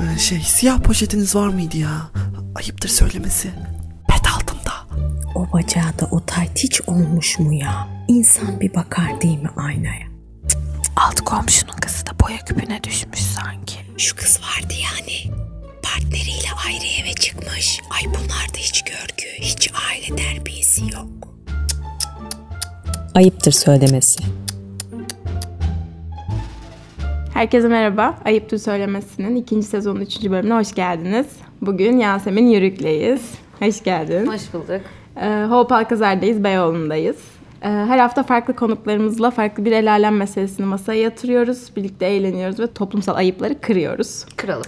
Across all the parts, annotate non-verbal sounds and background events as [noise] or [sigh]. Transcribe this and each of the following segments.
Ee, şey siyah poşetiniz var mıydı ya? Ayıptır söylemesi. Pet altında. O bacağı da o tayt hiç olmuş mu ya? İnsan bir bakar değil mi aynaya? Alt komşunun kızı da boya küpüne düşmüş sanki. Şu kız vardı yani. Partneriyle ayrı eve çıkmış. Ay bunlarda hiç görgü, hiç aile terbiyesi yok. Ayıptır söylemesi. Herkese merhaba. Ayıptır Söylemesi'nin ikinci sezonun üçüncü bölümüne hoş geldiniz. Bugün Yasemin Yürük'leyiz. Hoş geldin. Hoş bulduk. Ee, Hope Alkazar'dayız, Beyoğlu'ndayız. Ee, her hafta farklı konuklarımızla farklı bir el alem meselesini masaya yatırıyoruz. Birlikte eğleniyoruz ve toplumsal ayıpları kırıyoruz. Kralım.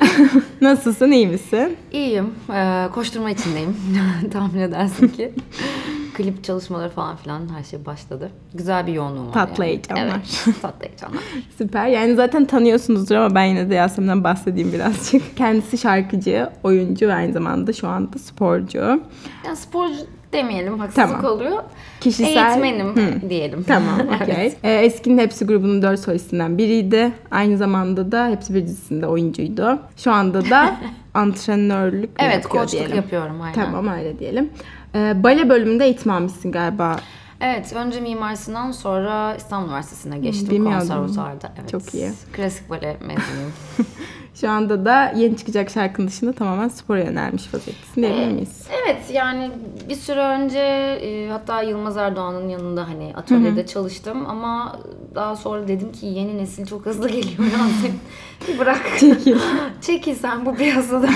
[laughs] Nasılsın, iyi misin? İyiyim. Ee, koşturma içindeyim. [laughs] Tahmin edersin ki. [laughs] Klip çalışmaları falan filan her şey başladı. Güzel bir yoğunluğum var. Tatlı yani. heyecanlar. Evet. [laughs] Tatlı heyecanlar. Süper. Yani zaten tanıyorsunuzdur ama ben yine de Yasemin'den bahsedeyim birazcık. [laughs] Kendisi şarkıcı, oyuncu ve aynı zamanda şu anda sporcu. Yani sporcu demeyelim. Haksızlık Tamam. oluyor. Kişisel... Eğitmenim diyelim. [laughs] Tamam, okey. Ee, Eskinin Hepsi grubunun dört solistinden biriydi. Aynı zamanda da Hepsi Bir dizisinde oyuncuydu. Şu anda da antrenörlük Evet, koçluk diyelim. yapıyorum aynen. Tamam öyle diyelim. Ee, bale bölümünde eğitim almışsın galiba. Evet, önce Mimar Sinan sonra İstanbul Üniversitesi'ne geçtim Bilmiyordum. konservatuarda. Evet. Çok iyi. Klasik bale mezunuyum. [laughs] Şu anda da yeni çıkacak şarkının dışında tamamen spora yönelmiş vaziyettesin diyebilir miyiz? Evet yani bir süre önce e, hatta Yılmaz Erdoğan'ın yanında hani atölyede çalıştım ama daha sonra dedim ki yeni nesil çok hızlı geliyor Yasemin. Bir bırak. [laughs] Çekil. [laughs] Çekil sen bu piyasadan.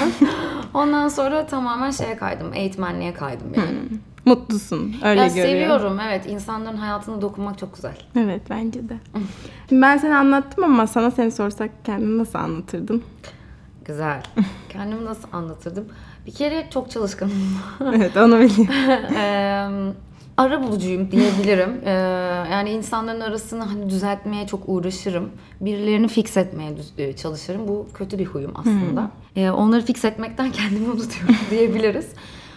Ondan sonra tamamen şeye kaydım. Eğitmenliğe kaydım yani. Mutlusun. Öyle Ya görüyorum. seviyorum evet. insanların hayatına dokunmak çok güzel. Evet bence de. Şimdi ben seni anlattım ama sana seni sorsak kendini nasıl anlatırdın? Güzel. [laughs] Kendimi nasıl anlatırdım? Bir kere çok çalışkanım. [laughs] evet onu biliyorum. [laughs] Ara bulucuyum diyebilirim. Eee, yani insanların arasını hani düzeltmeye çok uğraşırım. Birilerini fix etmeye çalışırım. Bu kötü bir huyum aslında. Eee, onları fix etmekten kendimi unutuyorum diyebiliriz.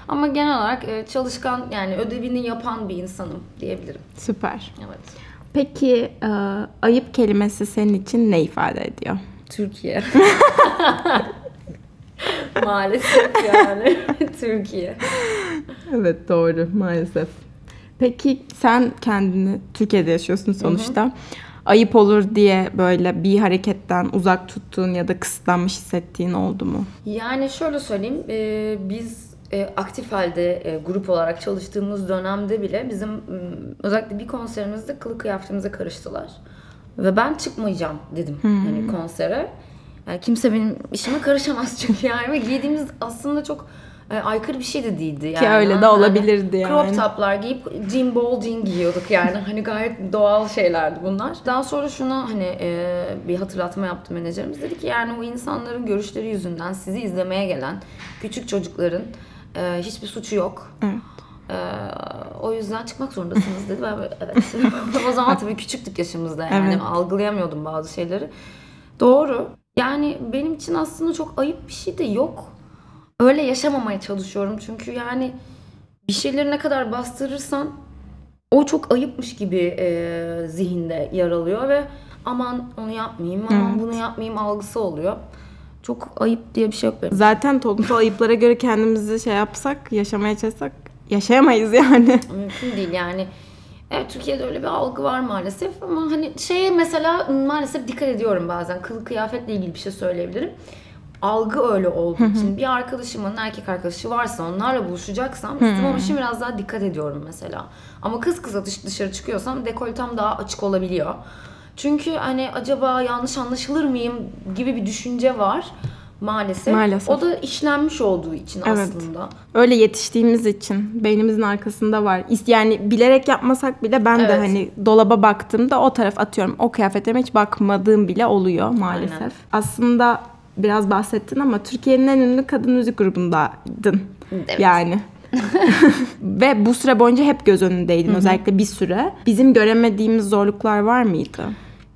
Ama genel olarak e, çalışkan yani ödevini yapan bir insanım diyebilirim. Süper. Evet. Peki e, ayıp kelimesi senin için ne ifade ediyor? Türkiye. [laughs] Maalesef yani [laughs] Türkiye. Evet doğru maalesef. Peki sen kendini Türkiye'de yaşıyorsun sonuçta. Ayıp olur diye böyle bir hareketten uzak tuttuğun ya da kısıtlanmış hissettiğin oldu mu? Yani şöyle söyleyeyim, e, biz e, aktif halde e, grup olarak çalıştığımız dönemde bile bizim özellikle bir konserimizde kılık kıyafetimize karıştılar. Ve ben çıkmayacağım dedim hani konsere. Yani kimse benim işime karışamaz çünkü yani ve giydiğimiz aslında çok e, aykırı bir şey de değildi yani. Ki öyle de olabilirdi yani. Crop toplar giyip jean bol jean giyiyorduk yani hani gayet doğal şeylerdi bunlar. Daha sonra şuna hani e, bir hatırlatma yaptı menajerimiz dedi ki yani o insanların görüşleri yüzünden sizi izlemeye gelen küçük çocukların e, hiçbir suçu yok. E, o yüzden çıkmak zorundasınız dedi. Ben böyle, evet. [laughs] o zaman tabii küçüktük yaşımızda yani Evet. algılayamıyordum bazı şeyleri. Doğru. Yani benim için aslında çok ayıp bir şey de yok. Öyle yaşamamaya çalışıyorum çünkü yani bir şeyleri ne kadar bastırırsan o çok ayıpmış gibi e, zihinde yer alıyor ve aman onu yapmayayım, aman bunu yapmayayım algısı oluyor. Çok ayıp diye bir şey yok benim. Zaten toplumsal [laughs] ayıplara göre kendimizi şey yapsak, yaşamaya çalışsak yaşayamayız yani. [laughs] Mümkün değil yani. Evet Türkiye'de öyle bir algı var maalesef ama hani şeye mesela maalesef dikkat ediyorum bazen. Kılık kıyafetle ilgili bir şey söyleyebilirim. Algı öyle olduğu için bir arkadaşımın erkek arkadaşı varsa onlarla buluşacaksam üstüme işe biraz daha dikkat ediyorum mesela. Ama kız dış- dışarı çıkıyorsam dekoltem daha açık olabiliyor. Çünkü hani acaba yanlış anlaşılır mıyım gibi bir düşünce var maalesef. Maalesef. O da işlenmiş olduğu için Evet. aslında. Öyle yetiştiğimiz için beynimizin arkasında var. Yani bilerek yapmasak bile ben de Evet. hani dolaba baktığımda o taraf atıyorum. O kıyafetlerime hiç bakmadığım bile oluyor maalesef. Aynen. Aslında biraz bahsettin ama Türkiye'nin en ünlü kadın müzik grubundaydın. Evet. Yani. [laughs] Ve bu süre boyunca hep göz önündeydin özellikle bir süre. Bizim göremediğimiz zorluklar var mıydı?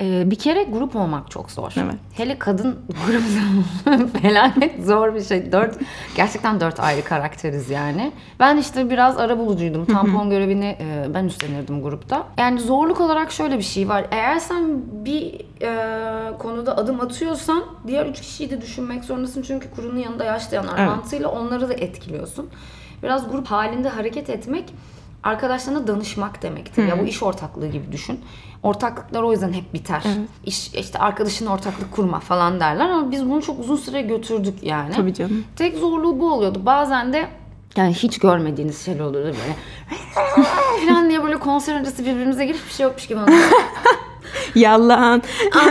Ee, bir kere grup olmak çok zor. Evet. Hele kadın grubu [laughs] felaket zor bir şey. Dört, gerçekten dört ayrı karakteriz yani. Ben işte biraz ara bulucuydum. Tampon görevini e, ben üstlenirdim grupta. Yani zorluk olarak şöyle bir şey var. Eğer sen bir e, konuda adım atıyorsan diğer üç kişiyi de düşünmek zorundasın. Çünkü kurunun yanında yaşlayanlar Evet. mantığıyla onları da etkiliyorsun. Biraz grup halinde hareket etmek arkadaşlarına danışmak demektir. Ya bu iş ortaklığı gibi düşün. Ortaklıklar o yüzden hep biter. İş işte arkadaşın ortaklık kurma falan derler ama biz bunu çok uzun süre götürdük yani. Tabii canım. Tek zorluğu bu oluyordu. Bazen de yani hiç görmediğiniz şeyler oluyordu böyle. [laughs] falan diye böyle konser öncesi birbirimize girip bir şey yokmuş gibi anlatıyoruz. [laughs] Yalan.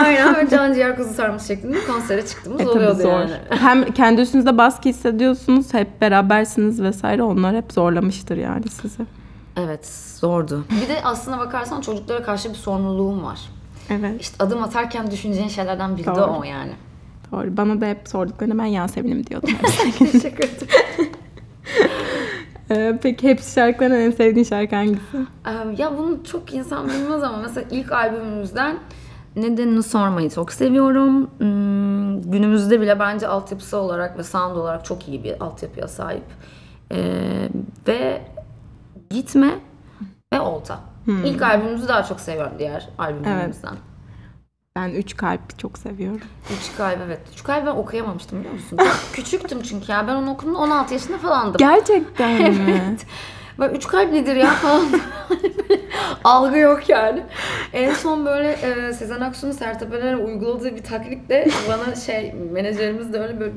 Aynen böyle can ciğer kuzu sarmış şeklinde konsere çıktığımız E, oluyordu zor. yani. Hem kendi üstünüzde baskı hissediyorsunuz, hep berabersiniz vesaire. Onlar hep zorlamıştır yani sizi. Evet zordu. Bir de aslına bakarsan çocuklara karşı bir sorumluluğum var. Evet. İşte adım atarken düşüneceğin şeylerden biri de Doğru. o yani. Doğru. Bana da hep sorduklarında ben Yasemin'im diyordum. [laughs] Teşekkür ederim. Ee, peki hepsi şarkıların en sevdiğin şarkı hangisi? Ee, ya bunu çok insan bilmez ama mesela ilk albümümüzden nedenini sormayı çok seviyorum. Hmm, günümüzde bile bence altyapısı olarak ve sound olarak çok iyi bir altyapıya sahip. Ee, ve Gitme ve Olta. İlk albümümüzü daha çok seviyorum diğer albümlerimizden. Ben Üç Kalp çok seviyorum. Üç kalp evet. Üç kalp ben okuyamamıştım biliyor musun? [laughs] Küçüktüm çünkü ya. Ben onu okuduğumda 16 yaşında falandım. Gerçekten mi? [laughs] Evet. Böyle üç kalp nedir ya falan. [laughs] Algı yok yani. En son böyle e, Sezen Aksu'nun Sertepe'lere uyguladığı bir taklitle bana şey menajerimiz de öyle böyle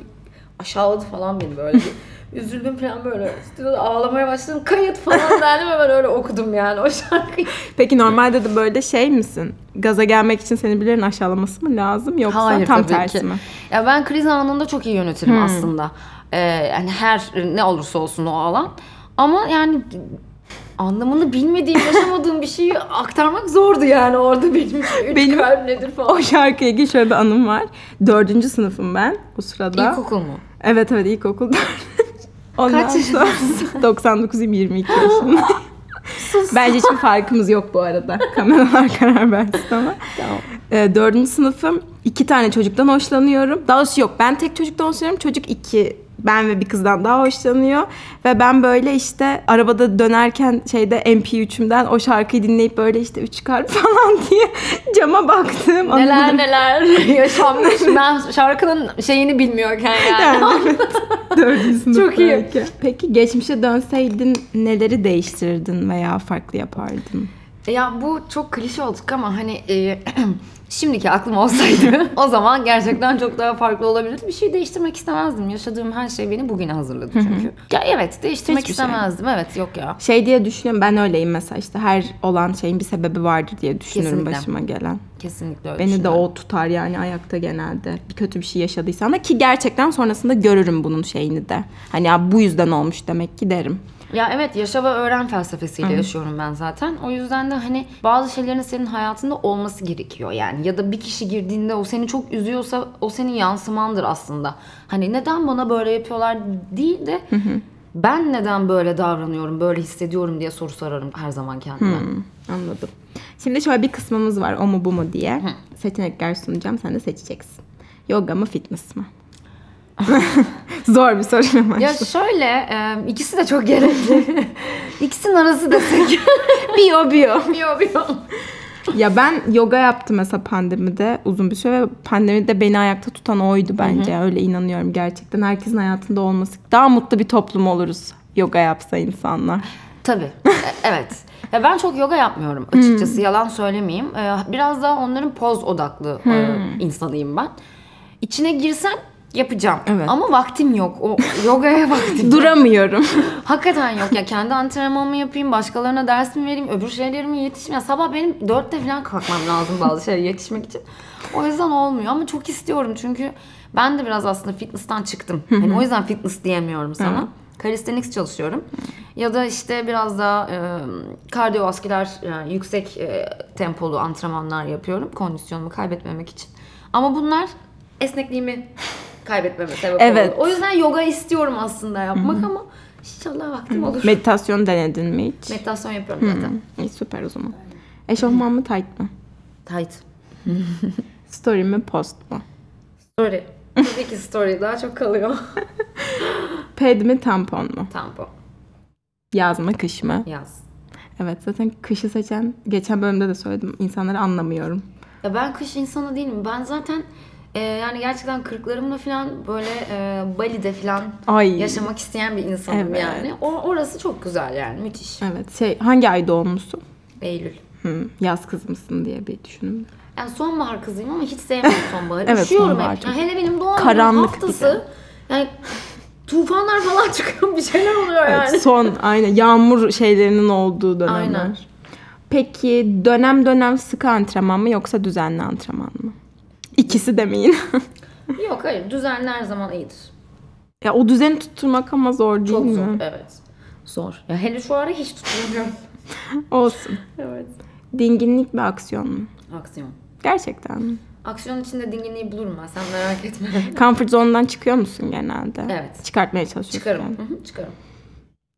aşağıladı falan beni böyle bir. Üzüldüm falan böyle. Stüdyoda ağlamaya başladım. Kayıt falan [laughs] derdim ve ben öyle okudum yani o şarkıyı. Peki normalde de böyle şey misin? Gaza gelmek için seni birilerinin aşağılaması mı lazım yoksa Hayır tam tabii tersi ki. mi? Ya ben kriz anında çok iyi yönetirim aslında. Ee, yani her ne olursa olsun o alan. Ama yani anlamını bilmediğim, yaşamadığım bir şeyi aktarmak zordu yani orada benim için. Üç Benim- kalp nedir falan. O şarkıya ilgili şöyle bir anım var. Dördüncü sınıfım ben bu sırada. İlkokul mu? Evet evet ilkokulda. [laughs] Ondan Kaç sonra 99'uyum [laughs] 22 yaşındayım. [laughs] Bence hiçbir farkımız yok bu arada. Kameralar karar versin ama. Tamam. Ee, dördüncü sınıfım. iki tane çocuktan hoşlanıyorum. Daha doğrusu yok. Ben tek çocuktan hoşlanıyorum. Çocuk iki. Ben ve bir kızdan daha hoşlanıyor. Ve ben böyle işte arabada dönerken şeyde MP3'ümden o şarkıyı dinleyip böyle işte üç kalp [laughs] falan diye cama baktım. Neler neler [laughs] yaşanmış. Ben şarkının şeyini bilmiyorken yani. Yani evet. [laughs] Çok iyi. belki. Peki geçmişe dönseydin neleri değiştirirdin veya farklı yapardın? Ya bu çok klişe olduk ama hani e, [clears throat] şimdiki aklım olsaydı [laughs] o zaman gerçekten çok daha farklı olabilirdi. Bir şey değiştirmek istemezdim. Yaşadığım her şey beni bugüne hazırladı çünkü. ya evet değiştirmek Hiçbir şey. istemezdim. Evet yok ya. Şey diye düşünüyorum ben öyleyim mesela işte her olan şeyin bir sebebi vardır diye düşünürüm Kesinlikle. başıma gelen. Kesinlikle öyle Beni de o tutar yani ayakta genelde. Bir kötü bir şey yaşadıysam da ki gerçekten sonrasında görürüm bunun şeyini de. Hani ya bu yüzden olmuş demek ki derim. Ya evet yaşa ve öğren felsefesiyle yaşıyorum ben zaten. O yüzden de hani bazı şeylerin senin hayatında olması gerekiyor yani. Ya da bir kişi girdiğinde o seni çok üzüyorsa o senin yansımandır aslında. Hani neden bana böyle yapıyorlar değil de ben neden böyle davranıyorum, böyle hissediyorum diye soru sorarım her zaman kendime. Anladım. Şimdi şöyle bir kısmımız var o mu bu mu diye. Seçenekler sunacağım sen de seçeceksin. Yoga mı fitness mı? [laughs] Zor bir soru ama. Ya şöyle e, ikisi de çok gerekli. [laughs] İkisinin arası desek. [laughs] Biyo biyo. biyo biyo. Ya ben yoga yaptım mesela pandemide uzun bir süre ve pandemide beni ayakta tutan oydu bence. Öyle inanıyorum gerçekten. Herkesin hayatında olması. Daha mutlu bir toplum oluruz yoga yapsa insanlar. Tabii. E, evet. Ya ben çok yoga yapmıyorum açıkçası. Yalan söylemeyeyim. Ee, Biraz daha onların poz odaklı e, insanıyım ben. İçine girsem yapacağım. Evet. Ama vaktim yok. O yogaya [laughs] vaktim. Duramıyorum. Hakikaten yok. Ya kendi antrenmanımı yapayım, başkalarına ders mi vereyim, öbür şeylerime yetişmeyeyim. Ya sabah benim dörtte falan kalkmam lazım bazı şeylere yetişmek için. O yüzden olmuyor ama çok istiyorum çünkü ben de biraz aslında fitness'tan çıktım. Hani o yüzden fitness diyemiyorum sana. Calisthenics çalışıyorum. Ya da işte biraz daha e, kardiyovasküler yani yüksek e, tempolu antrenmanlar yapıyorum kondisyonumu kaybetmemek için. Ama bunlar esnekliğimi kaybetmeme sebep Evet. oluyor. O yüzden yoga istiyorum aslında yapmak ama inşallah vaktim olur. Meditasyon denedin mi hiç? Meditasyon yapıyorum zaten. İyi süper o zaman. Eşofman mı tight mı? Tight. [laughs] Story mi post mu? Story. Tabii ki story daha çok kalıyor. [laughs] Ped mi tampon mu? Tampon. Yaz mı kış mı? Yaz. Evet zaten kışı seçen geçen bölümde de söyledim. İnsanları anlamıyorum. Ya ben kış insanı değilim. Ben zaten e, yani gerçekten kırklarımda falan böyle e, Bali'de falan Ay. yaşamak isteyen bir insanım Evet. yani. O, orası çok güzel yani müthiş. Evet şey hangi ay doğumlusun? Eylül. Hı, yaz kız mısın diye bir düşündüm. Yani sonbahar kızıyım ama hiç sevmem [laughs] sonbaharı. Evet, Üşüyorum sonbahar hep. Yani hele benim doğum Karanlık haftası. Yani tufanlar falan [laughs] çıkıyor bir şeyler oluyor yani. Evet, son aynen yağmur şeylerinin olduğu dönemler. Aynen. Peki dönem dönem sıkı antrenman mı yoksa düzenli antrenman mı? İkisi demeyin. [laughs] Yok hayır düzenli her zaman iyidir. ya o düzeni tutturmak ama zor değil Çok mi? zor evet. Zor. Ya hele şu ara hiç tutmuyorum. [laughs] Olsun. evet. Dinginlik mi aksiyon mu? Aksiyon. Gerçekten mi? Aksiyonun içinde dinginliği bulurum ben sen merak etme. [laughs] Comfort zone'dan çıkıyor musun genelde? Evet. Çıkartmaya çalışıyorsun. Çıkarım. yani. Hı hı, çıkarım.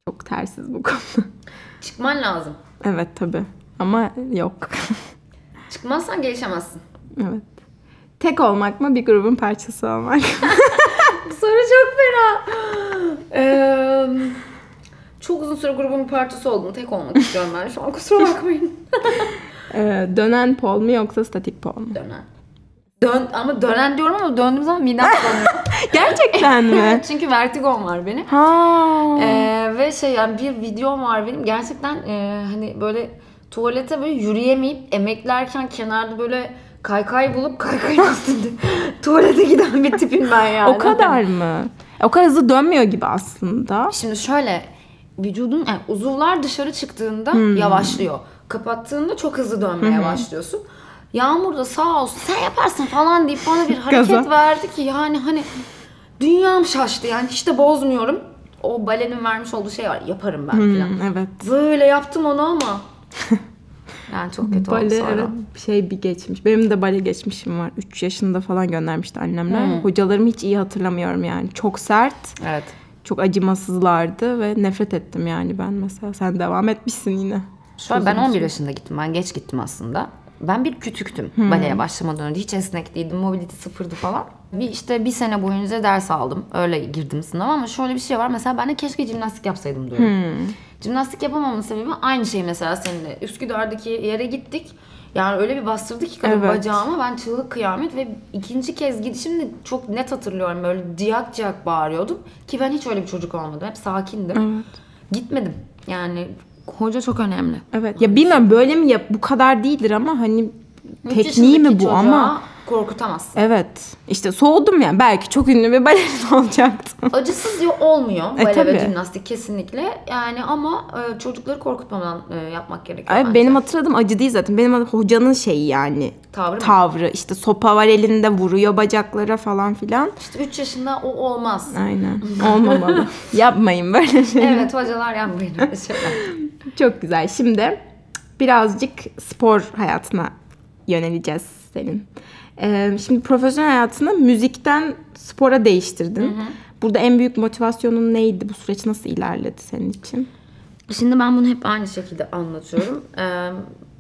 Çok tersiz bu konu. Çıkman lazım. evet tabii. Ama yok. Çıkmazsan gelişemezsin. evet. Tek olmak mı bir grubun parçası olmak? [laughs] Bu soru çok fena. Eee, çok uzun süre grubun bir parçası oldum. Tek olmak istiyorum ben şu an. Kusura bakmayın. [laughs] Ee, dönen pol mu yoksa statik pol mu? Dönen. Dön, ama dönen diyorum ama döndüğüm zaman midem bulanıyor. [laughs] Gerçekten mi? Çünkü vertigom var benim. ha. Ee, ve şey yani bir videom var benim. Gerçekten e, hani böyle tuvalete böyle yürüyemeyip emeklerken kenarda böyle kaykay bulup kaykayın üstünde [laughs] tuvalete giden bir tipim ben yani. o kadar mı? O kadar hızlı dönmüyor gibi aslında. Şimdi şöyle vücudun yani uzuvlar dışarı çıktığında Hmm. yavaşlıyor. Kapattığında çok hızlı dönmeye başlıyorsun. Yağmur da sağ olsun sen yaparsın falan deyip bana bir hareket verdi ki yani hani dünyam şaştı yani hiç de bozmuyorum. O balenin vermiş olduğu şey var yaparım ben falan. Hmm, evet. Böyle yaptım onu ama. [laughs] Yani çok kötü oldu Bale sonra. evet şey bir geçmiş. Benim de bale geçmişim var. 3 yaşında falan göndermişti annemler. Hmm. Hocalarımı hiç iyi hatırlamıyorum yani. Çok sert, Evet. çok acımasızlardı ve nefret ettim yani ben mesela. Sen devam etmişsin yine. Şöyle ben 11 yaşında gittim. Ben geç gittim aslında. Ben bir kütüktüm baleye başlamadan önce. Hiç esnek değildim. Mobility sıfırdı falan. Bir işte bir sene boyunca ders aldım. Öyle girdim sınava ama şöyle bir şey var. Mesela ben de keşke jimnastik yapsaydım diyorum. Jimnastik yapamamın sebebi aynı şey mesela seninle. Üsküdar'daki yere gittik. Yani öyle bir bastırdı ki kadın Evet. bacağıma ben çığlık kıyamet ve ikinci kez gidişimde çok net hatırlıyorum böyle ciyak ciyak bağırıyordum ki ben hiç öyle bir çocuk olmadım hep sakindim. Gitmedim yani hoca çok önemli. Evet. Ya bilmiyorum böyle mi yap bu kadar değildir ama hani Üç tekniği mi bu çocuğa ama korkutamazsın. evet. İşte soğudum yani. Belki çok ünlü bir balerin [laughs] olacaktım. Acısız yo- olmuyor E, bale tabii. ve jimnastik kesinlikle. Yani ama e, çocukları korkutmadan e, yapmak gerekiyor Ay, bence. benim hatırladığım acı değil zaten. Benim hocanın şeyi yani. Tavrı mı? Tavrı. İşte sopa var elinde vuruyor bacaklara falan filan. İşte 3 yaşında o olmaz. Aynen. [laughs] Olmamalı. Yapmayın böyle [laughs] şey. evet hocalar yapmayın öyle şeyler. Çok güzel. Şimdi birazcık spor hayatına yöneleceğiz senin. Ee, şimdi profesyonel hayatını müzikten spora değiştirdin. Burada en büyük motivasyonun neydi? Bu süreç nasıl ilerledi senin için? Şimdi ben bunu hep aynı şekilde anlatıyorum. [laughs] Ee,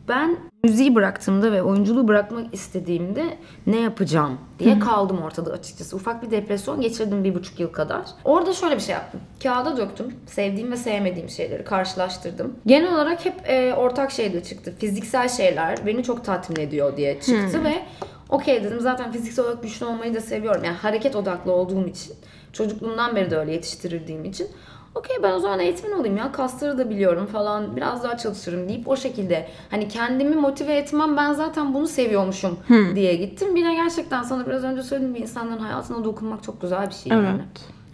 ben müziği bıraktığımda ve oyunculuğu bırakmak istediğimde ne yapacağım diye kaldım ortada açıkçası. Ufak bir depresyon geçirdim bir buçuk yıl kadar. Orada şöyle bir şey yaptım. Kağıda döktüm. Sevdiğim ve sevmediğim şeyleri karşılaştırdım. Genel olarak hep e, ortak şey de çıktı. Fiziksel şeyler beni çok tatmin ediyor diye çıktı ve okey dedim zaten fiziksel olarak güçlü olmayı da seviyorum. Yani hareket odaklı olduğum için. Çocukluğumdan beri de öyle yetiştirildiğim için. Okey ben o zaman eğitmen olayım ya kasları da biliyorum falan biraz daha çalışırım deyip o şekilde hani kendimi motive etmem ben zaten bunu seviyormuşum diye gittim. Bir de gerçekten sana biraz önce söylediğim bir insanların hayatına dokunmak çok güzel bir şey yani.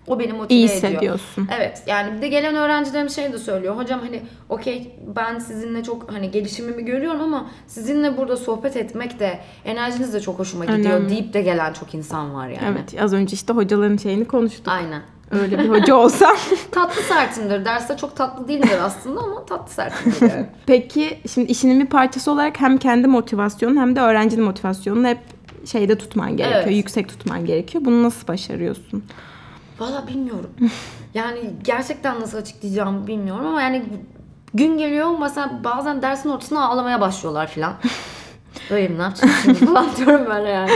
O beni motive İyi ediyor. hissediyorsun. Evet yani bir de gelen öğrencilerim şey de söylüyor. Hocam hani okey ben sizinle çok hani gelişimimi görüyorum ama sizinle burada sohbet etmek de enerjiniz de çok hoşuma gidiyor Önemli. deyip de gelen çok insan var yani. Evet. Az önce işte hocaların şeyini konuştuk. Aynen. Öyle bir hoca olsam. [laughs] Tatlı sertimdir. Derste çok tatlı değildir aslında ama tatlı sertimdir yani. [laughs] Peki şimdi işinin bir parçası olarak hem kendi motivasyonun hem de öğrencinin motivasyonunu hep şeyde tutman gerekiyor. Evet. Yüksek tutman gerekiyor. Bunu nasıl başarıyorsun? Valla bilmiyorum. [laughs] Yani gerçekten nasıl açıklayacağımı bilmiyorum ama yani gün geliyor mesela bazen dersin ortasında ağlamaya başlıyorlar filan. [laughs] Dayım ne yapacağım şimdi falan [laughs] diyorum böyle yani.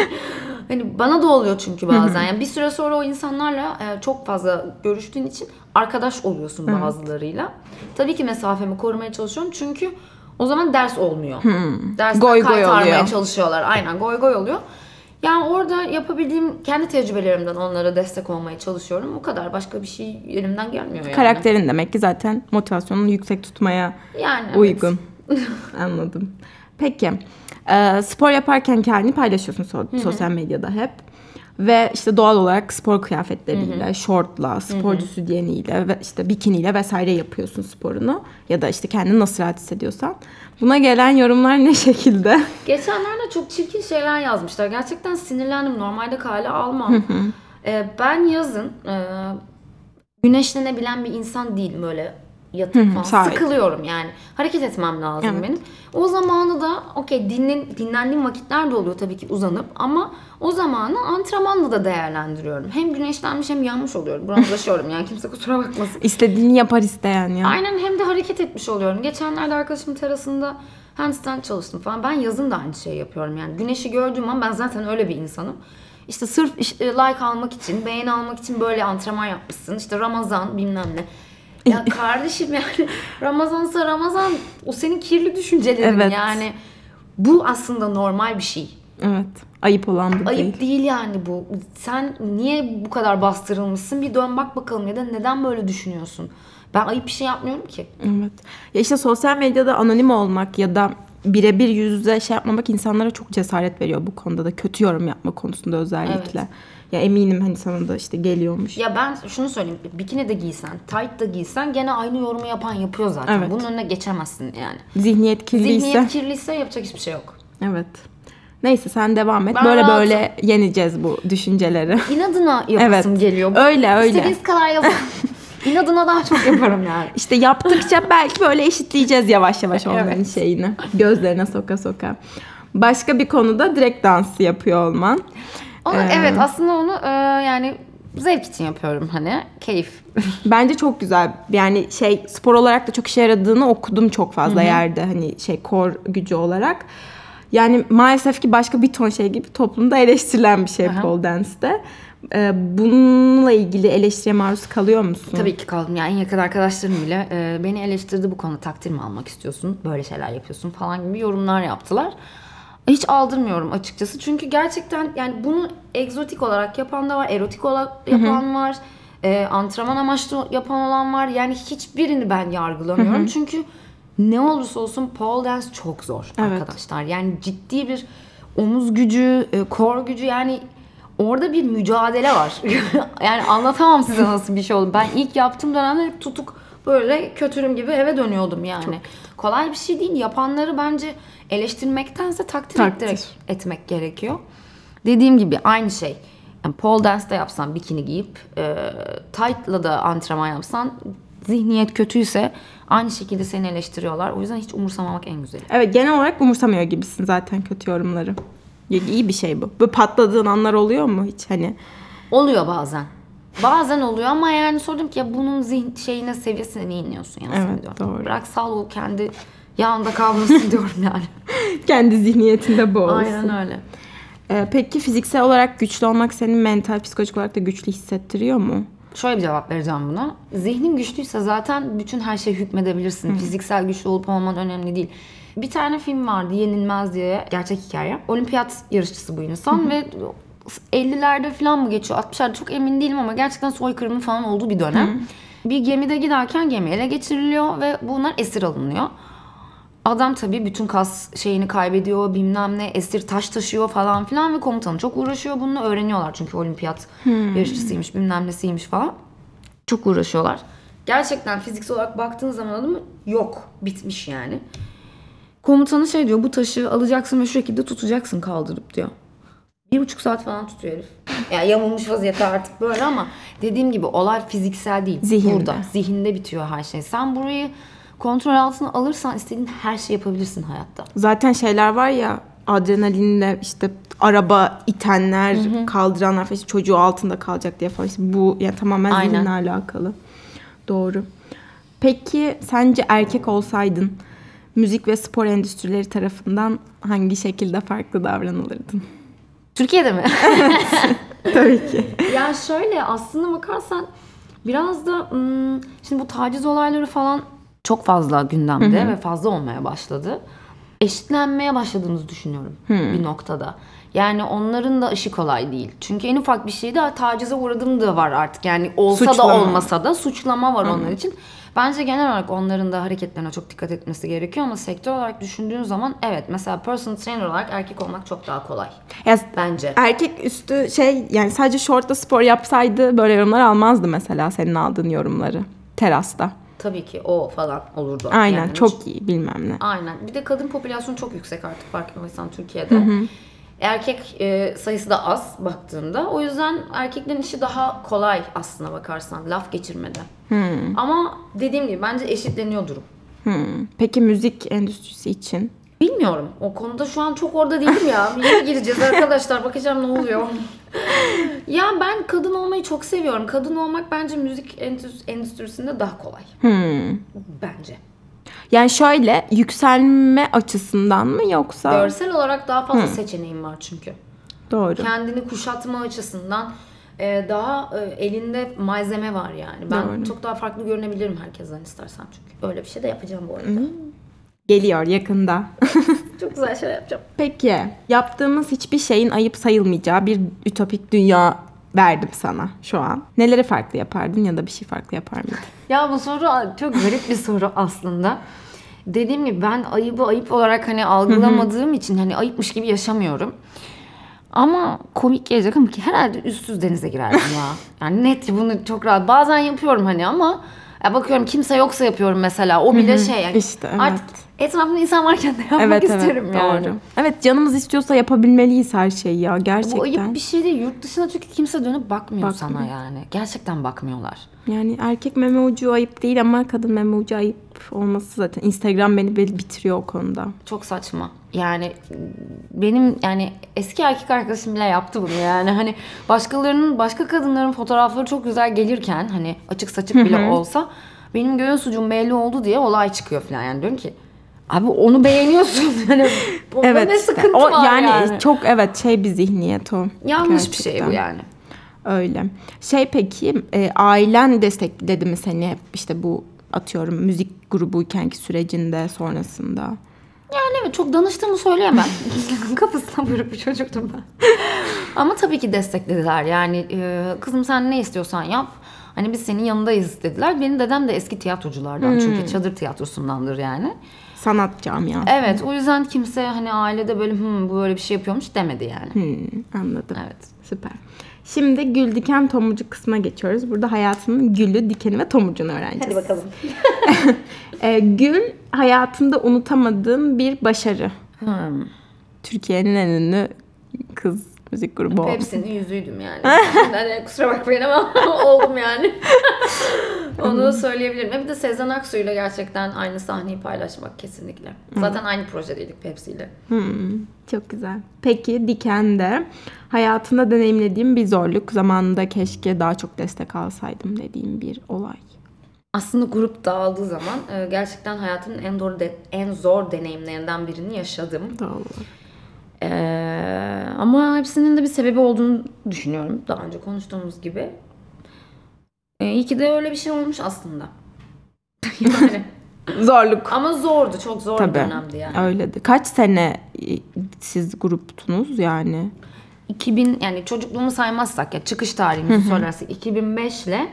Hani bana da oluyor çünkü bazen. Yani bir süre sonra o insanlarla e, çok fazla görüştüğün için arkadaş oluyorsun bazılarıyla. Tabii ki mesafemi korumaya çalışıyorum çünkü o zaman ders olmuyor. Dersten Goy goy oluyor. çalışıyorlar. Aynen goy goy oluyor. Yani orada yapabildiğim kendi tecrübelerimden onlara destek olmaya çalışıyorum. O kadar. Başka bir şey elimden gelmiyor yani. Karakterin demek ki zaten motivasyonunu yüksek tutmaya Yani evet. uygun. [laughs] Anladım. Peki. spor yaparken kendini paylaşıyorsun so- sosyal medyada hep. Ve işte doğal olarak spor kıyafetleriyle, şortla, sporcu sütyeniyle ve işte bikiniyle vesaire yapıyorsun sporunu. Ya da işte kendini nasıl rahat hissediyorsan. Buna gelen yorumlar ne [laughs] şekilde? Geçenlerde çok çirkin şeyler yazmışlar. Gerçekten sinirlendim. Normalde kale almam. Ee, ben yazın e, güneşlenebilen bir insan değilim böyle yatıp falan. Sıkılıyorum yani. Hareket etmem lazım Evet. benim. O zamanı da okey dinlen, dinlendiğim vakitler de oluyor tabii ki uzanıp ama o zamanı antrenmanla da değerlendiriyorum. Hem güneşlenmiş hem yanmış oluyorum. Bronzlaşıyorum yani kimse kusura bakmasın. İstediğini yapar isteyen ya. Aynen hem de hareket etmiş oluyorum. Geçenlerde arkadaşımın terasında handstand çalıştım falan. Ben yazın da aynı şeyi yapıyorum yani. Güneşi gördüğüm an ben zaten öyle bir insanım. İşte sırf işte like almak için, beğeni almak için böyle antrenman yapmışsın. İşte Ramazan bilmem ne. Ya kardeşim yani [laughs] Ramazansa Ramazan o senin kirli düşüncelerin Evet. yani. Bu aslında normal bir şey. Evet. Ayıp olan bu değil. Ayıp değil yani bu. Sen niye bu kadar bastırılmışsın? Bir dön bak bakalım ya da neden böyle düşünüyorsun? Ben ayıp bir şey yapmıyorum ki. Evet. Ya işte sosyal medyada anonim olmak ya da birebir yüz yüze şey yapmamak insanlara çok cesaret veriyor bu konuda da. Kötü yorum yapma konusunda özellikle. Evet. Ya eminim hani sana da işte geliyormuş. Ya ben şunu söyleyeyim. Bikini de giysen, tight da giysen gene aynı yorumu yapan yapıyor zaten. Evet. Bunun önüne geçemezsin yani. Zihniyet kirliyse. Zihniyet kirliyse yapacak hiçbir şey yok. Evet. Neyse sen devam et. Ben böyle rahatım. böyle yeneceğiz bu düşünceleri. [laughs] İnadına yapasım Evet. geliyor. Öyle, öyle. İstediğiniz kadar yazın. [laughs] İnadına daha çok yaparım yani. İşte yaptıkça belki böyle eşitleyeceğiz yavaş yavaş onların Evet. şeyini. Gözlerine soka soka. Başka bir konuda direkt dansı yapıyor olman. Onu, Ee, evet aslında onu e, yani zevk için yapıyorum hani. Keyif. [laughs] Bence çok güzel. Yani şey spor olarak da çok işe yaradığını okudum çok fazla yerde. Hani şey kor gücü olarak. Yani maalesef ki başka bir ton şey gibi toplumda eleştirilen bir şey Aha. pole dance'de. Ee, bununla ilgili eleştiriye maruz kalıyor musun? Tabii ki kaldım. Yani en yakın arkadaşlarım bile e, beni eleştirdi bu konuda takdir mi almak istiyorsun? Böyle şeyler yapıyorsun falan gibi yorumlar yaptılar. Hiç aldırmıyorum açıkçası. Çünkü gerçekten yani bunu egzotik olarak yapan da var, erotik olarak yapan var, e, antrenman amaçlı yapan olan var. Yani hiçbirini ben yargılamıyorum. Çünkü ne olursa olsun pole dance çok zor Evet. arkadaşlar. Yani ciddi bir omuz gücü, e, kor gücü yani orada bir mücadele var. [laughs] yani anlatamam size nasıl bir şey oldu. Ben ilk yaptığım dönemde hep tutuk böyle kötürüm gibi eve dönüyordum yani. Kolay bir şey değil. Yapanları bence eleştirmektense takdir, Takdir. ettirek etmek gerekiyor. Dediğim gibi aynı şey. Yani pole dance de yapsan bikini giyip e, tight'la da antrenman yapsan zihniyet kötüyse aynı şekilde seni eleştiriyorlar. O yüzden hiç umursamamak en güzeli. Evet genel olarak umursamıyor gibisin zaten kötü yorumları. İyi bir şey bu. Böyle patladığın anlar oluyor mu hiç hani? Oluyor bazen. Bazen oluyor ama yani sordum ki ya bunun zihin şeyine seviyesine niye iniyorsun ya sen Evet, diyorum. doğru. Bırak sal o kendi yağında kavrulsun [laughs] diyorum yani. Kendi zihniyetinde bu olsun. Aynen öyle. Ee, peki fiziksel olarak güçlü olmak seni mental, psikolojik olarak da güçlü hissettiriyor mu? Şöyle bir cevap vereceğim buna. Zihnin güçlüyse zaten bütün her şeye hükmedebilirsin. Fiziksel güçlü olup olman önemli değil. Bir tane film vardı Yenilmez diye gerçek hikaye. Olimpiyat yarışçısı bu insan ve 50'lerde falan mı geçiyor 60'larda çok emin değilim ama gerçekten soykırımın falan olduğu bir dönem. Bir gemide giderken gemi ele geçiriliyor ve bunlar esir alınıyor. Adam tabii bütün kas şeyini kaybediyor bilmem ne esir taş taşıyor falan filan ve komutanı çok uğraşıyor bununla öğreniyorlar çünkü olimpiyat yarışçısıymış bilmem nesiymiş falan. Çok uğraşıyorlar. Gerçekten fiziksel olarak baktığın zaman adamı yok bitmiş yani. Komutanı şey diyor bu taşı alacaksın ve şu şekilde tutacaksın kaldırıp diyor. Bir buçuk saat falan tutuyor herif. Yani yamulmuş vaziyette artık böyle ama dediğim gibi olay fiziksel değil. Zihinde. Burada. Zihinde bitiyor her şey. Sen burayı kontrol altına alırsan istediğin her şeyi yapabilirsin hayatta. Zaten şeyler var ya adrenalinle işte araba itenler, kaldıranlar falan işte çocuğu altında kalacak diye falan. İşte bu yani tamamen Aynen. zihinle alakalı. Doğru. Peki sence erkek olsaydın müzik ve spor endüstrileri tarafından hangi şekilde farklı davranılırdın? Türkiye'de mi? [laughs] Tabii ki. ya şöyle aslında bakarsan biraz da şimdi bu taciz olayları falan çok fazla gündemde ve fazla olmaya başladı. Eşitlenmeye başladığımızı düşünüyorum bir noktada. Yani onların da işi kolay değil. Çünkü en ufak bir şeyde tacize uğradığım da var artık. Yani olsa Suçlama. da olmasa da suçlama var onlar için. Bence genel olarak onların da hareketlerine çok dikkat etmesi gerekiyor ama sektör olarak düşündüğün zaman evet mesela personal trainer olarak erkek olmak çok daha kolay. Ya, Bence. erkek üstü şey yani sadece şortla spor yapsaydı böyle yorumlar almazdı mesela senin aldığın yorumları terasta. Tabii ki o falan olurdu. Aynen Yani çok iyi bilmem ne. Aynen. Bir de kadın popülasyonu çok yüksek artık farkındaysan Türkiye'de. Erkek e, sayısı da az baktığında. O yüzden erkeklerin işi daha kolay aslına bakarsan laf geçirmede. Ama dediğim gibi bence eşitleniyor durum. Hmm. Peki müzik endüstrisi için? Bilmiyorum. O konuda şu an çok orada değilim ya. [laughs] Yeni gireceğiz arkadaşlar. Bakacağım ne oluyor. ya ben kadın olmayı çok seviyorum. Kadın olmak bence müzik endüstri- endüstrisinde daha kolay. Bence. Yani şöyle yükselme açısından mı yoksa? Görsel olarak daha fazla seçeneğim var çünkü. Doğru. kendini kuşatma açısından e, daha e, elinde malzeme var yani. Ben Doğru. çok daha farklı görünebilirim herkesten istersem çünkü. Öyle bir şey de yapacağım bu arada. Geliyor yakında. [laughs] Çok güzel şeyler yapacağım. Peki yaptığımız hiçbir şeyin ayıp sayılmayacağı bir ütopik dünya verdim sana şu an. Neleri farklı yapardın ya da bir şey farklı yapar mıydın? Ya bu soru çok garip bir soru aslında. Dediğim gibi ben ayıbı ayıp olarak hani algılamadığım için hani ayıpmış gibi yaşamıyorum. Ama komik gelecek ama ki herhalde üstsüz denize girerdim ya. [laughs] Yani net bunu çok rahat. Bazen yapıyorum hani ama ya bakıyorum kimse yoksa yapıyorum mesela. O bile şey yani. İşte, evet. Artık etrafımda insan varken de yapmak evet isterim evet yani. doğru. Evet canımız istiyorsa yapabilmeliyiz her şeyi ya gerçekten. Bu ayıp bir şey değil. Yurt dışına çünkü kimse dönüp bakmıyor sana Bakmıyor. yani. Gerçekten bakmıyorlar. Yani erkek meme ucu ayıp değil ama kadın meme ucu ayıp olması zaten. Instagram beni bitiriyor o konuda. Çok saçma. Yani benim yani eski erkek arkadaşım bile yaptı bunu yani. Hani başkalarının, başka kadınların fotoğrafları çok güzel gelirken hani açık saçık bile olsa benim göğüs ucum belli oldu diye olay çıkıyor falan. Yani diyorum ki abi onu beğeniyorsun. [laughs] Yani onda Evet. ne sıkıntı o, var yani, yani. bu evet şey bir zihniyet o. Yanlış bir şey Gerçekten. bu yani. Öyle. Şey peki e, ailen destekledi mi seni işte bu atıyorum müzik grubuykenki sürecinde sonrasında? Yani evet çok danıştığımı söyleyemem. [laughs] Kafasına buyruk bir çocuktum ben. Ama tabii ki desteklediler. Yani e, kızım sen ne istiyorsan yap. Hani biz senin yanındayız dediler. Benim dedem de eski tiyatroculardan çünkü çadır tiyatrosundandır yani. Sanat camiası. Evet o yüzden kimse hani ailede böyle "Hmm, bu böyle bir şey yapıyormuş demedi yani. Hmm, anladım. Evet. Süper. Şimdi gül diken tomurcuk kısmına geçiyoruz. Burada hayatının gülü, dikeni ve tomurcuğunu öğreneceğiz. bakalım. [laughs] E, gül hayatında unutamadığın bir başarı. Hmm. Türkiye'nin en ünlü kız müzik grubu oldu. Pepsi'nin yüzüydüm yani. [laughs] yani kusura bakmayın ama [laughs] oldum yani. Onu söyleyebilirim. Ve bir de Sezen Aksu'yla gerçekten aynı sahneyi paylaşmak kesinlikle. Zaten aynı projedeydik Pepsi'yle. Hmm, çok güzel. Peki Diken'de hayatında deneyimlediğim bir zorluk, zamanında keşke daha çok destek alsaydım dediğim bir olay. Aslında grup dağıldığı zaman e, gerçekten hayatımın en zor de- en zor deneyimlerinden birini yaşadım. Doğru. Ee, ama hepsinin de bir sebebi olduğunu düşünüyorum. Daha önce konuştuğumuz gibi. Ee, iyi ki de öyle bir şey olmuş aslında. yani. [laughs] [laughs] Zorluk. Ama zordu. Çok zor bir Tabii. dönemdi yani. Öyledir. Kaç sene e, siz gruptunuz yani? 2000 yani çocukluğumu saymazsak ya çıkış tarihimizi söylersek 2005 ile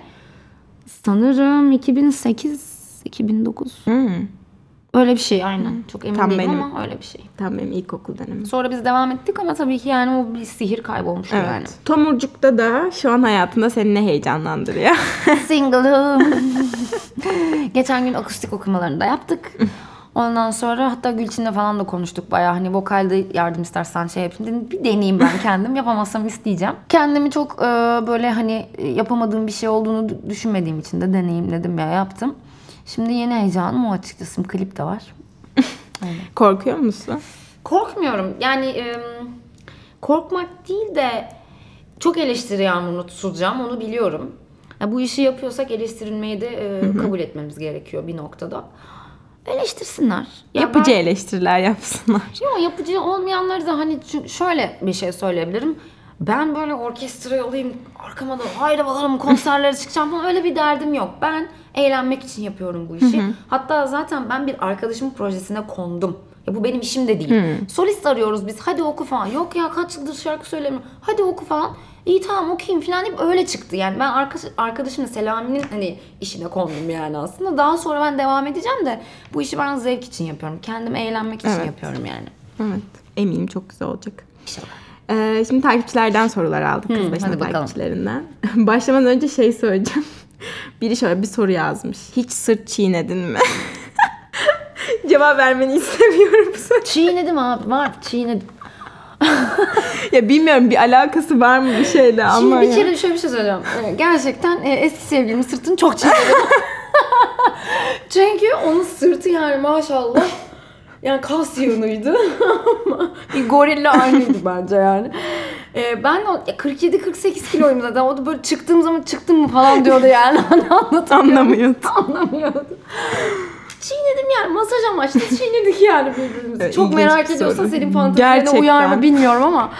sanırım 2008 2009 Hmm. Öyle bir şey aynen. Çok emin Tam değilim benim. ama öyle bir şey. Tam benim ilkokul dönemim. Sonra biz devam ettik ama tabii ki yani o bir sihir kaybolmuştu Evet. yani. Tomurcuk'ta da şu an hayatında seni ne heyecanlandırıyor? [laughs] Single'ım. [laughs] Geçen gün akustik okumalarını da yaptık. Ondan sonra hatta Gülçin'le falan da konuştuk bayağı hani vokalde yardım istersen şey yapayım dedim. Bir deneyeyim ben kendim yapamazsam isteyeceğim. Kendimi çok e, böyle hani e, yapamadığım bir şey olduğunu d- düşünmediğim için de deneyimledim ya yaptım. Şimdi yeni heyecanım o açıkçası klip de var. [laughs] Korkuyor musun? Korkmuyorum. Yani e, korkmak değil de çok eleştiri yağmuruna tutulacağım onu biliyorum. Ya bu işi yapıyorsak eleştirilmeyi de e, kabul etmemiz gerekiyor bir noktada. eleştirsinler. Ya Yapıcı ben- eleştiriler yapsınlar. Yok yapıcı olmayanları da hani şöyle bir şey söyleyebilirim. Ben böyle orkestrayı alayım, arkama da haydi bakalım konserlere çıkacağım falan öyle bir derdim yok. Ben eğlenmek için yapıyorum bu işi. Hatta zaten ben bir arkadaşımın projesine kondum. Ya bu benim işim de değil. Solist arıyoruz biz. Hadi oku falan. Yok ya kaç yıldır şarkı söylemiyorum. Hadi oku falan. İyi tamam okuyayım falan deyip öyle çıktı. Yani ben arkadaş, arkadaşımla Selami'nin hani işine kondum yani aslında. Daha sonra ben devam edeceğim de bu işi ben zevk için yapıyorum. Kendim eğlenmek için Evet. yapıyorum yani. Evet. Eminim çok güzel olacak. İnşallah. Ee, şimdi takipçilerden sorular aldık. Kız başına takipçilerinden. [laughs] Başlamadan önce şey söyleyeceğim. [laughs] Biri şöyle bir soru yazmış. Hiç sırt çiğnedin mi? [laughs] Cevap vermeni istemiyorum. Çiğnedim abi var çiğnedim. Ya bilmiyorum bir alakası var mı bir şeyle ama Şimdi bir ya. kere şöyle bir şey söyleyeceğim. Ee, Gerçekten e, eski sevgilimin sırtını çok çiğnedim. Çünkü onun sırtı yani maşallah yani kas yığınıydı ama [laughs] bir gorille aynıydı bence yani. Ee, ben de o- ya 47-48 kiloyum zaten. O da böyle çıktığım zaman çıktım mı falan diyordu yani. [laughs] Hani. Anlamıyordu. [laughs] Anlamıyordu. Çiğnedim yani masaj amaçlı çiğnedik yani birbirimizi. Evet, Çok ilginç merak bir ediyorsan senin fantezilerine uyar mı bilmiyorum ama.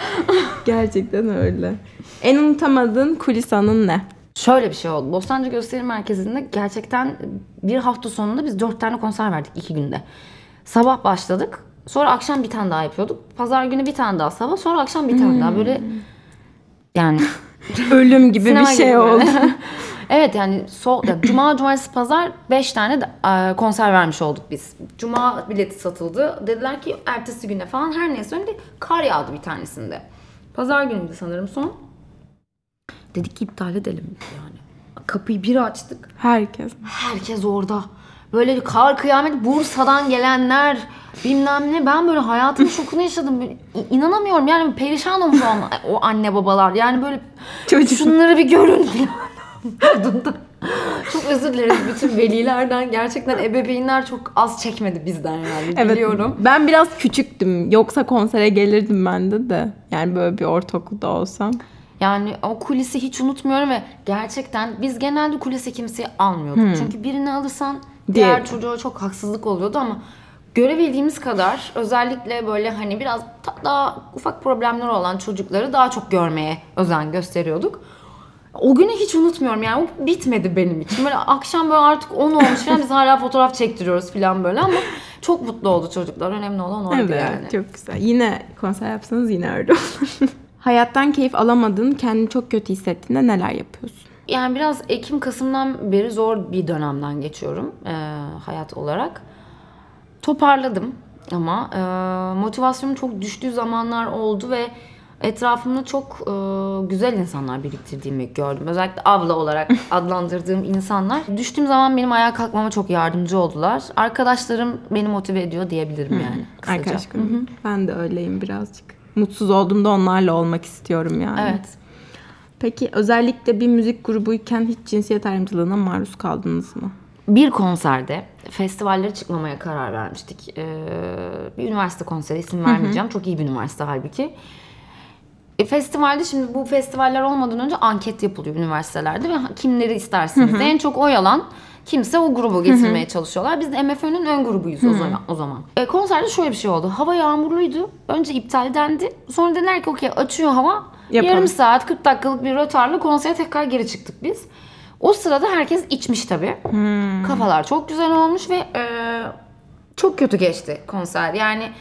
Gerçekten öyle. En unutamadığın kulis anın ne? Şöyle bir şey oldu. Bostancı Gösteri Merkezi'nde gerçekten bir hafta sonunda biz dört tane konser verdik iki günde. Sabah başladık. Sonra akşam bir tane daha yapıyorduk. Pazar günü bir tane daha sabah. Sonra akşam bir tane daha. Böyle yani [laughs] Ölüm gibi bir şey gibi oldu. [laughs] evet yani so, ya, Cuma, Cumartesi, Pazar 5 tane de, e, konser vermiş olduk biz. Cuma bileti satıldı. Dediler ki ertesi güne falan her neyse öyle kar yağdı bir tanesinde. Pazar günüydü sanırım son. Dedik ki iptal edelim yani. Kapıyı bir açtık. Herkes. Herkes orada. Böyle kar kıyamet Bursa'dan gelenler bilmem ne. Ben böyle hayatın [laughs] şokunu yaşadım. İ- inanamıyorum yani perişan olmuş o, o anne babalar. Yani böyle Çocuk. şunları bir görün modunda. [laughs] çok özür dileriz bütün velilerden. Gerçekten ebeveynler çok az çekmedi bizden yani Evet. biliyorum. Ben biraz küçüktüm. Yoksa konsere gelirdim ben de de. Yani böyle bir ortaokulda olsam. Yani o kulisi hiç unutmuyorum ve gerçekten biz genelde kulise kimseyi almıyorduk. Çünkü birini alırsan diğer Diğer- çocuğa çok haksızlık oluyordu ama görebildiğimiz kadar özellikle böyle hani biraz daha ufak problemleri olan çocukları daha çok görmeye özen gösteriyorduk. O günü hiç unutmuyorum yani o bitmedi benim için. Böyle akşam böyle artık 10 olmuş falan biz hala fotoğraf çektiriyoruz falan böyle ama çok mutlu oldu çocuklar. Önemli olan oydu Evet yani. çok güzel. Yine konser yapsanız yine öyle olur. Hayattan keyif alamadığın, kendini çok kötü hissettiğinde neler yapıyorsun? Yani biraz Ekim Kasım'dan beri zor bir dönemden geçiyorum eee, hayat olarak. Toparladım ama eee motivasyonum çok düştüğü zamanlar oldu ve etrafımda çok eee, güzel insanlar biriktirdiğimi gördüm. Özellikle abla olarak [laughs] adlandırdığım insanlar. Düştüğüm zaman benim ayağa kalkmama çok yardımcı oldular. Arkadaşlarım beni motive ediyor diyebilirim yani kısaca. Arkadaş grubu. Ben de öyleyim birazcık. Mutsuz olduğumda onlarla olmak istiyorum yani. Evet. Peki özellikle bir müzik grubuyken hiç cinsiyet ayrımcılığına maruz kaldınız mı? Bir konserde festivallere çıkmamaya karar vermiştik. Ee, bir üniversite konseri isim vermeyeceğim. Çok iyi bir üniversite halbuki. E, festivalde şimdi bu festivaller olmadan önce anket yapılıyor üniversitelerde ve kimleri istersiniz? En çok oy alan kimse o grubu getirmeye çalışıyorlar. Biz de MFÖ'nün ön grubuyuz o zaman. O zaman. E, konserde şöyle bir şey oldu. Hava yağmurluydu. Önce iptal dendi. Sonra dediler ki okey açıyor hava. Yapalım. Yarım saat 40 dakikalık bir rötarla konsere tekrar geri çıktık biz. O sırada herkes içmiş tabii. Kafalar çok güzel olmuş ve e, çok kötü geçti konser. Yani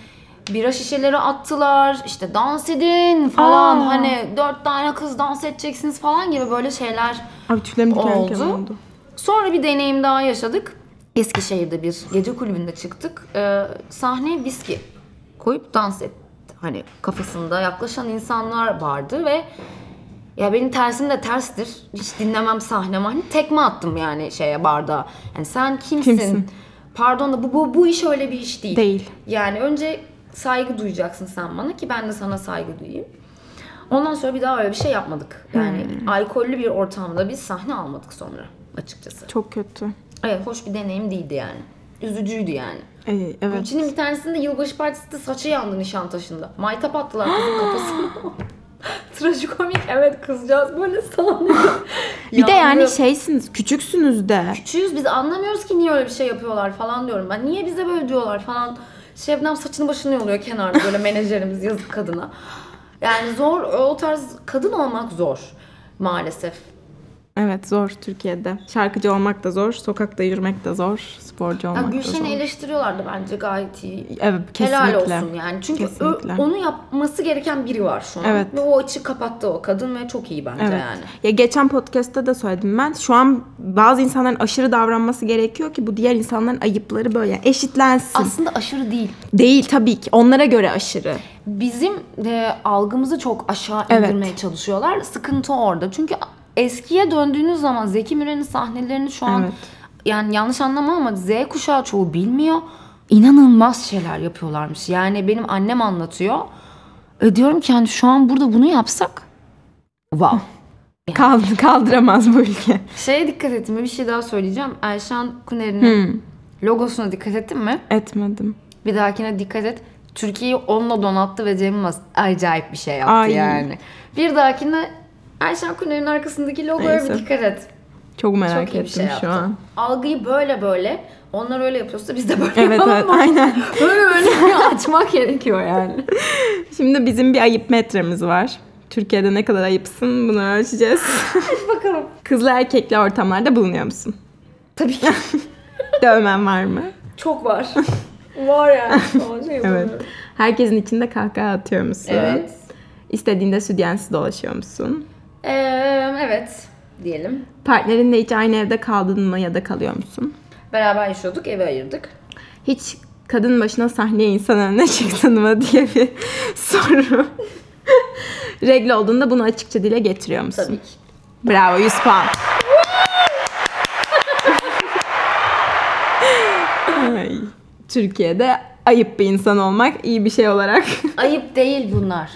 bira şişeleri attılar, işte dans edin falan. Aa. Hani dört tane kız dans edeceksiniz falan gibi böyle şeyler Abi tüylerim diken diken oldu. oldu. Sonra bir deneyim daha yaşadık. Eskişehir'de bir gece kulübünde çıktık. Ee, sahneye viski koyup dans etti. Hani kafasında yaklaşan insanlar vardı ve ya benim tersim de terstir. Hiç dinlemem sahne mahne. Tekme attım yani şeye bardağa. Yani sen kimsin? Kimsin? Pardon da bu, bu, bu iş öyle bir iş değil. Değil. Yani önce saygı duyacaksın sen bana ki ben de sana saygı duyayım. Ondan sonra bir daha öyle bir şey yapmadık. Yani alkollü bir ortamda biz sahne almadık sonra açıkçası. Çok kötü. Evet hoş bir deneyim değildi yani. Üzücüydü yani. Ee, evet. Gülçin'in bir tanesinde yılbaşı partisinde saçı yandı Nişantaşı'nda. Maytap attılar kızın kafasına. [laughs] Trajikomik evet kızcağız böyle sahnede [laughs] Bir de yani şeysiniz, küçüksünüz de. Küçüğüz biz anlamıyoruz ki niye öyle bir şey yapıyorlar falan diyorum ben. Niye bize böyle diyorlar falan. Şebnem saçını başını yoluyor kenarda böyle menajerimiz yazık kadına. Yani zor o tarz kadın olmak zor maalesef. Evet zor Türkiye'de. Şarkıcı olmak da zor, sokakta yürümek de zor, sporcu olmak da Gülşen'i zor. eleştiriyorlardı bence gayet iyi. Evet kesinlikle. Helal olsun yani. Çünkü ö- onu yapması gereken biri var şu an. Evet. Ve o açı kapattı o kadın ve çok iyi bence Evet. yani. Ya geçen podcast'ta da söyledim ben. Şu an bazı insanların aşırı davranması gerekiyor ki bu diğer insanların ayıpları böyle eşitlensin. Aslında aşırı değil. Değil tabii ki. Onlara göre aşırı. Bizim e, algımızı çok aşağı Evet. indirmeye çalışıyorlar. Sıkıntı orada. Çünkü eskiye döndüğünüz zaman Zeki Müren'in sahnelerini şu an Evet. yani yanlış anlama ama Z kuşağı çoğu bilmiyor. İnanılmaz şeyler yapıyorlarmış. Yani benim annem anlatıyor. E diyorum ki hani şu an burada bunu yapsak wow. [laughs] Kaldı, kaldıramaz bu ülke. Şeye dikkat ettim? Bir şey daha söyleyeceğim. Erşan Kuneri'nin logosuna dikkat ettin mi? Etmedim. Bir dahakine dikkat et. Türkiye'yi onunla donattı ve Cem Yılmaz acayip bir şey yaptı Ay. yani. Bir dahakine Erşan Kuneri'nin arkasındaki logoya Neyse. bir dikkat et. Çok merak Çok ettim şey şu an. Algıyı böyle böyle onlar öyle yapıyorsa biz de böyle Evet yapalım evet mı? aynen. [laughs] Böyle böyle [laughs] açmak gerekiyor yani. Şimdi bizim bir ayıp metremiz var. Türkiye'de ne kadar ayıpsın bunu ölçeceğiz. [laughs] Bakalım. Kızlı erkekli ortamlarda bulunuyor musun? Tabii ki Dövmen var mı? çok var. var yani. Şey Evet. Herkesin içinde kahkaha atıyor musun? Evet. İstediğinde sütyensiz dolaşıyor musun? Ee, evet diyelim. Partnerinle hiç aynı evde kaldın mı ya da kalıyor musun? Beraber yaşıyorduk, evi ayırdık. Hiç kadın başına sahneye insan önüne çıktın mı diye bir [laughs] soru. Regl olduğunda bunu açıkça dile getiriyor musun? Tabii ki. Bravo 100 puan. Ay, Türkiye'de ayıp bir insan olmak iyi bir şey olarak. Ayıp değil bunlar.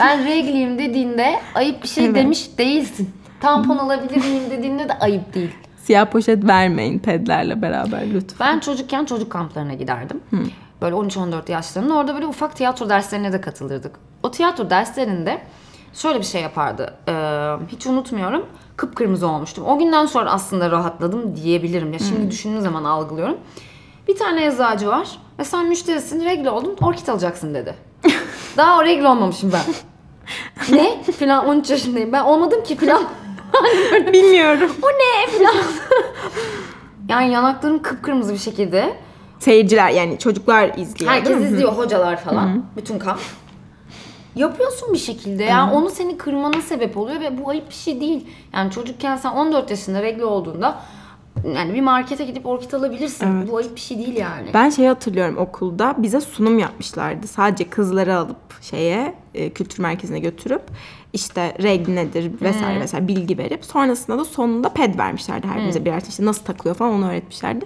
Ben regliyim dediğinde ayıp bir şey Evet. demiş değilsin. Tampon alabilir miyim dediğinde de ayıp değil. Siyah poşet vermeyin pedlerle beraber lütfen. Ben çocukken çocuk kamplarına giderdim. Böyle 13-14 yaşlarında orada böyle ufak tiyatro derslerine de katılırdık. O tiyatro derslerinde şöyle bir şey yapardı. Ee, hiç unutmuyorum. Kıpkırmızı olmuştum. O günden sonra aslında rahatladım diyebilirim. Ya şimdi düşündüğüm zaman algılıyorum. Bir tane eczacı var ve sen müşterisin, regle oldun, orkid alacaksın dedi. Daha o regle olmamışım ben. [laughs] ne? Filan 13 yaşındayım. Ben olmadım ki filan. [laughs] Bilmiyorum. O ne filan. yani yanaklarım kıpkırmızı bir şekilde. Seyirciler yani çocuklar izliyor. Herkes değil mi? izliyor hocalar falan. Bütün kamp. Yapıyorsun bir şekilde ya. Onu seni kırmana sebep oluyor ve bu ayıp bir şey değil. Yani çocukken sen 14 yaşında regle olduğunda yani bir markete gidip orkid alabilirsin. Evet. Bu ayıp bir şey değil yani. Ben şey hatırlıyorum okulda bize sunum yapmışlardı. Sadece kızları alıp şeye e, kültür merkezine götürüp işte regl nedir vesaire vesaire bilgi verip sonrasında da sonunda ped vermişlerdi her birimize birer tane. işte nasıl takılıyor falan onu öğretmişlerdi.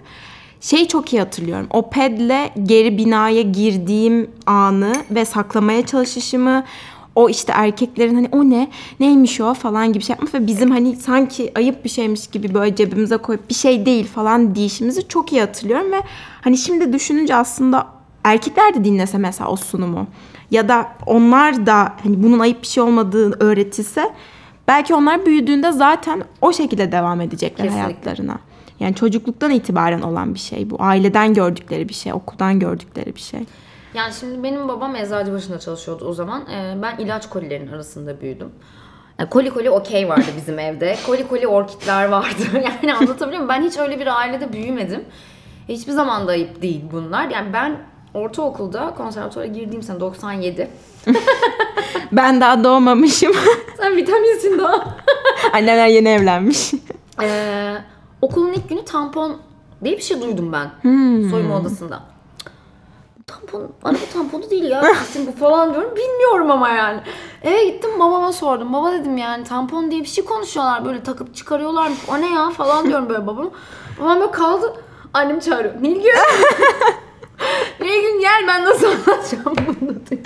Şeyi çok iyi hatırlıyorum. O pedle geri binaya girdiğim anı ve saklamaya çalışışımı o işte erkeklerin hani o ne neymiş o falan gibi şey yapmış ve bizim hani sanki ayıp bir şeymiş gibi böyle cebimize koyup bir şey değil falan deyişimizi çok iyi hatırlıyorum ve hani şimdi düşününce aslında erkekler de dinlese mesela o sunumu ya da onlar da hani bunun ayıp bir şey olmadığı öğretilse belki onlar büyüdüğünde zaten o şekilde devam edecekler Kesinlikle. hayatlarına. Yani çocukluktan itibaren olan bir şey bu. Aileden gördükleri bir şey, okuldan gördükleri bir şey. Yani şimdi benim babam eczacı başında çalışıyordu o zaman. Ee, ben ilaç kolilerin arasında büyüdüm. Yani koli koli okey vardı bizim evde. Koli koli orkidler vardı. [laughs] Yani anlatabiliyor muyum? Ben hiç öyle bir ailede büyümedim. Hiçbir zaman da ayıp değil bunlar. Yani ben ortaokulda konservatuara girdiğim sene 97. [laughs] Ben daha doğmamışım. [laughs] Sen vitaminsin daha. Annemler yeni evlenmiş. Ee, okulun ilk günü tampon diye bir şey duydum ben. Soyunma odasında. Tampon, araba tamponu değil ya [laughs] kesin bu falan diyorum. Bilmiyorum ama yani. Eve gittim babama sordum. Baba dedim yani tampon diye bir şey konuşuyorlar. Böyle takıp çıkarıyorlarmış. O ne ya falan diyorum böyle babama. Babam böyle kaldı. Annem çağırıyor. Nilgün. [laughs] Nilgün gel ben nasıl anlatacağım bunu diyor.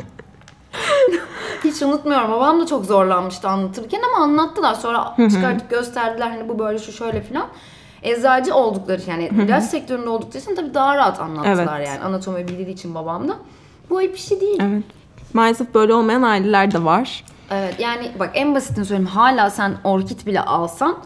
Hiç unutmuyorum. Babam da çok zorlanmıştı anlatırken ama anlattılar. Sonra çıkartıp gösterdiler hani bu böyle şu şöyle filan. Eczacı oldukları yani ilaç sektöründe oldukları için tabii daha rahat anlattılar Evet. yani. Anatomi bildiği için babam da. Bu ayıp bir şey değil. Evet. Maalesef böyle olmayan aileler de var. Evet yani bak en basitini söyleyeyim. Hala sen orkid bile alsan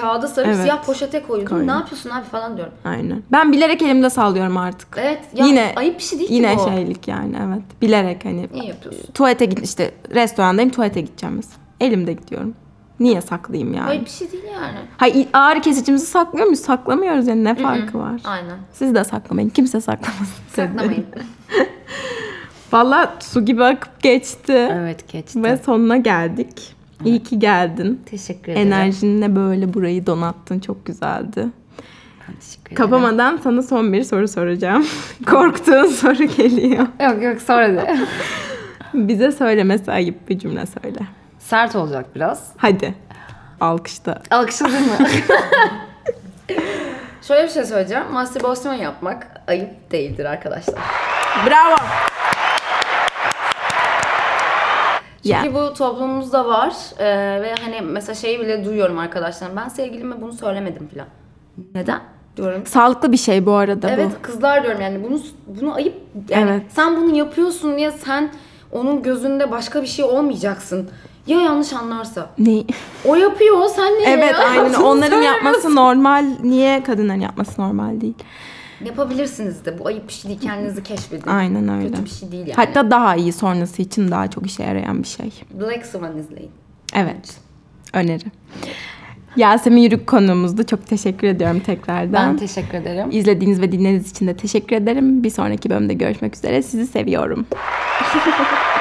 kağıda sarıp Evet. siyah poşete. Koydum. Ne yapıyorsun abi falan diyorum. Aynen. Ben bilerek elimde sallıyorum artık. Evet. Ya Yine- ayıp bir şey değil Yine ki bu. şeylik yani evet. Bilerek hani İyi yapıyorsun. tuvalete git işte restorandayım tuvalete gideceğim mesela. Elimde gidiyorum. Niye saklayayım yani? Ayıp bir şey değil yani. Hayır ağrı kesicimizi saklıyor muyuz? Saklamıyoruz yani ne farkı var? Aynen. Siz de saklamayın. Kimse saklamasın. [laughs] Saklamayın. [laughs] Valla su gibi akıp geçti. Evet geçti. Ve sonuna geldik. İyi ki geldin. Teşekkür ederim. Enerjinle böyle burayı donattın. Çok güzeldi. Teşekkür ederim. Kapamadan sana son bir soru soracağım. [laughs] Korktuğun soru geliyor. Yok yok sonra de. Bize söylemesi ayıp bir cümle söyle. Sert olacak biraz. Hadi. Alkışta. Alkışladın mı? [laughs] Şöyle bir şey söyleyeceğim. Mastürbasyon yapmak ayıp değildir arkadaşlar. Bravo. Çünkü Ya. bu toplumumuzda var Ee, ve hani mesela şeyi bile duyuyorum arkadaşlarım. Ben sevgilime bunu söylemedim falan. Neden? Diyorum. Sağlıklı bir şey bu arada Evet bu. kızlar diyorum yani bunu bunu ayıp yani Evet. sen bunu yapıyorsun diye sen onun gözünde başka bir şey olmayacaksın. Ya yanlış anlarsa. Ne? O yapıyor sen niye Evet ya? aynen. Onların yapması normal. Niye kadınların yapması normal değil? Yapabilirsiniz de bu ayıp bir şey değil kendinizi keşfedin. Aynen öyle. Kötü bir şey değil yani. Hatta daha iyi sonrası için daha çok işe yarayan bir şey. Black Swan izleyin. Evet. Öneri. Yasemin Yürük konuğumuzdu. Çok teşekkür ediyorum tekrardan. ben teşekkür ederim. İzlediğiniz ve dinlediğiniz için de teşekkür ederim. Bir sonraki bölümde görüşmek üzere. Sizi seviyorum. [laughs]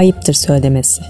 Ayıptır söylemesi.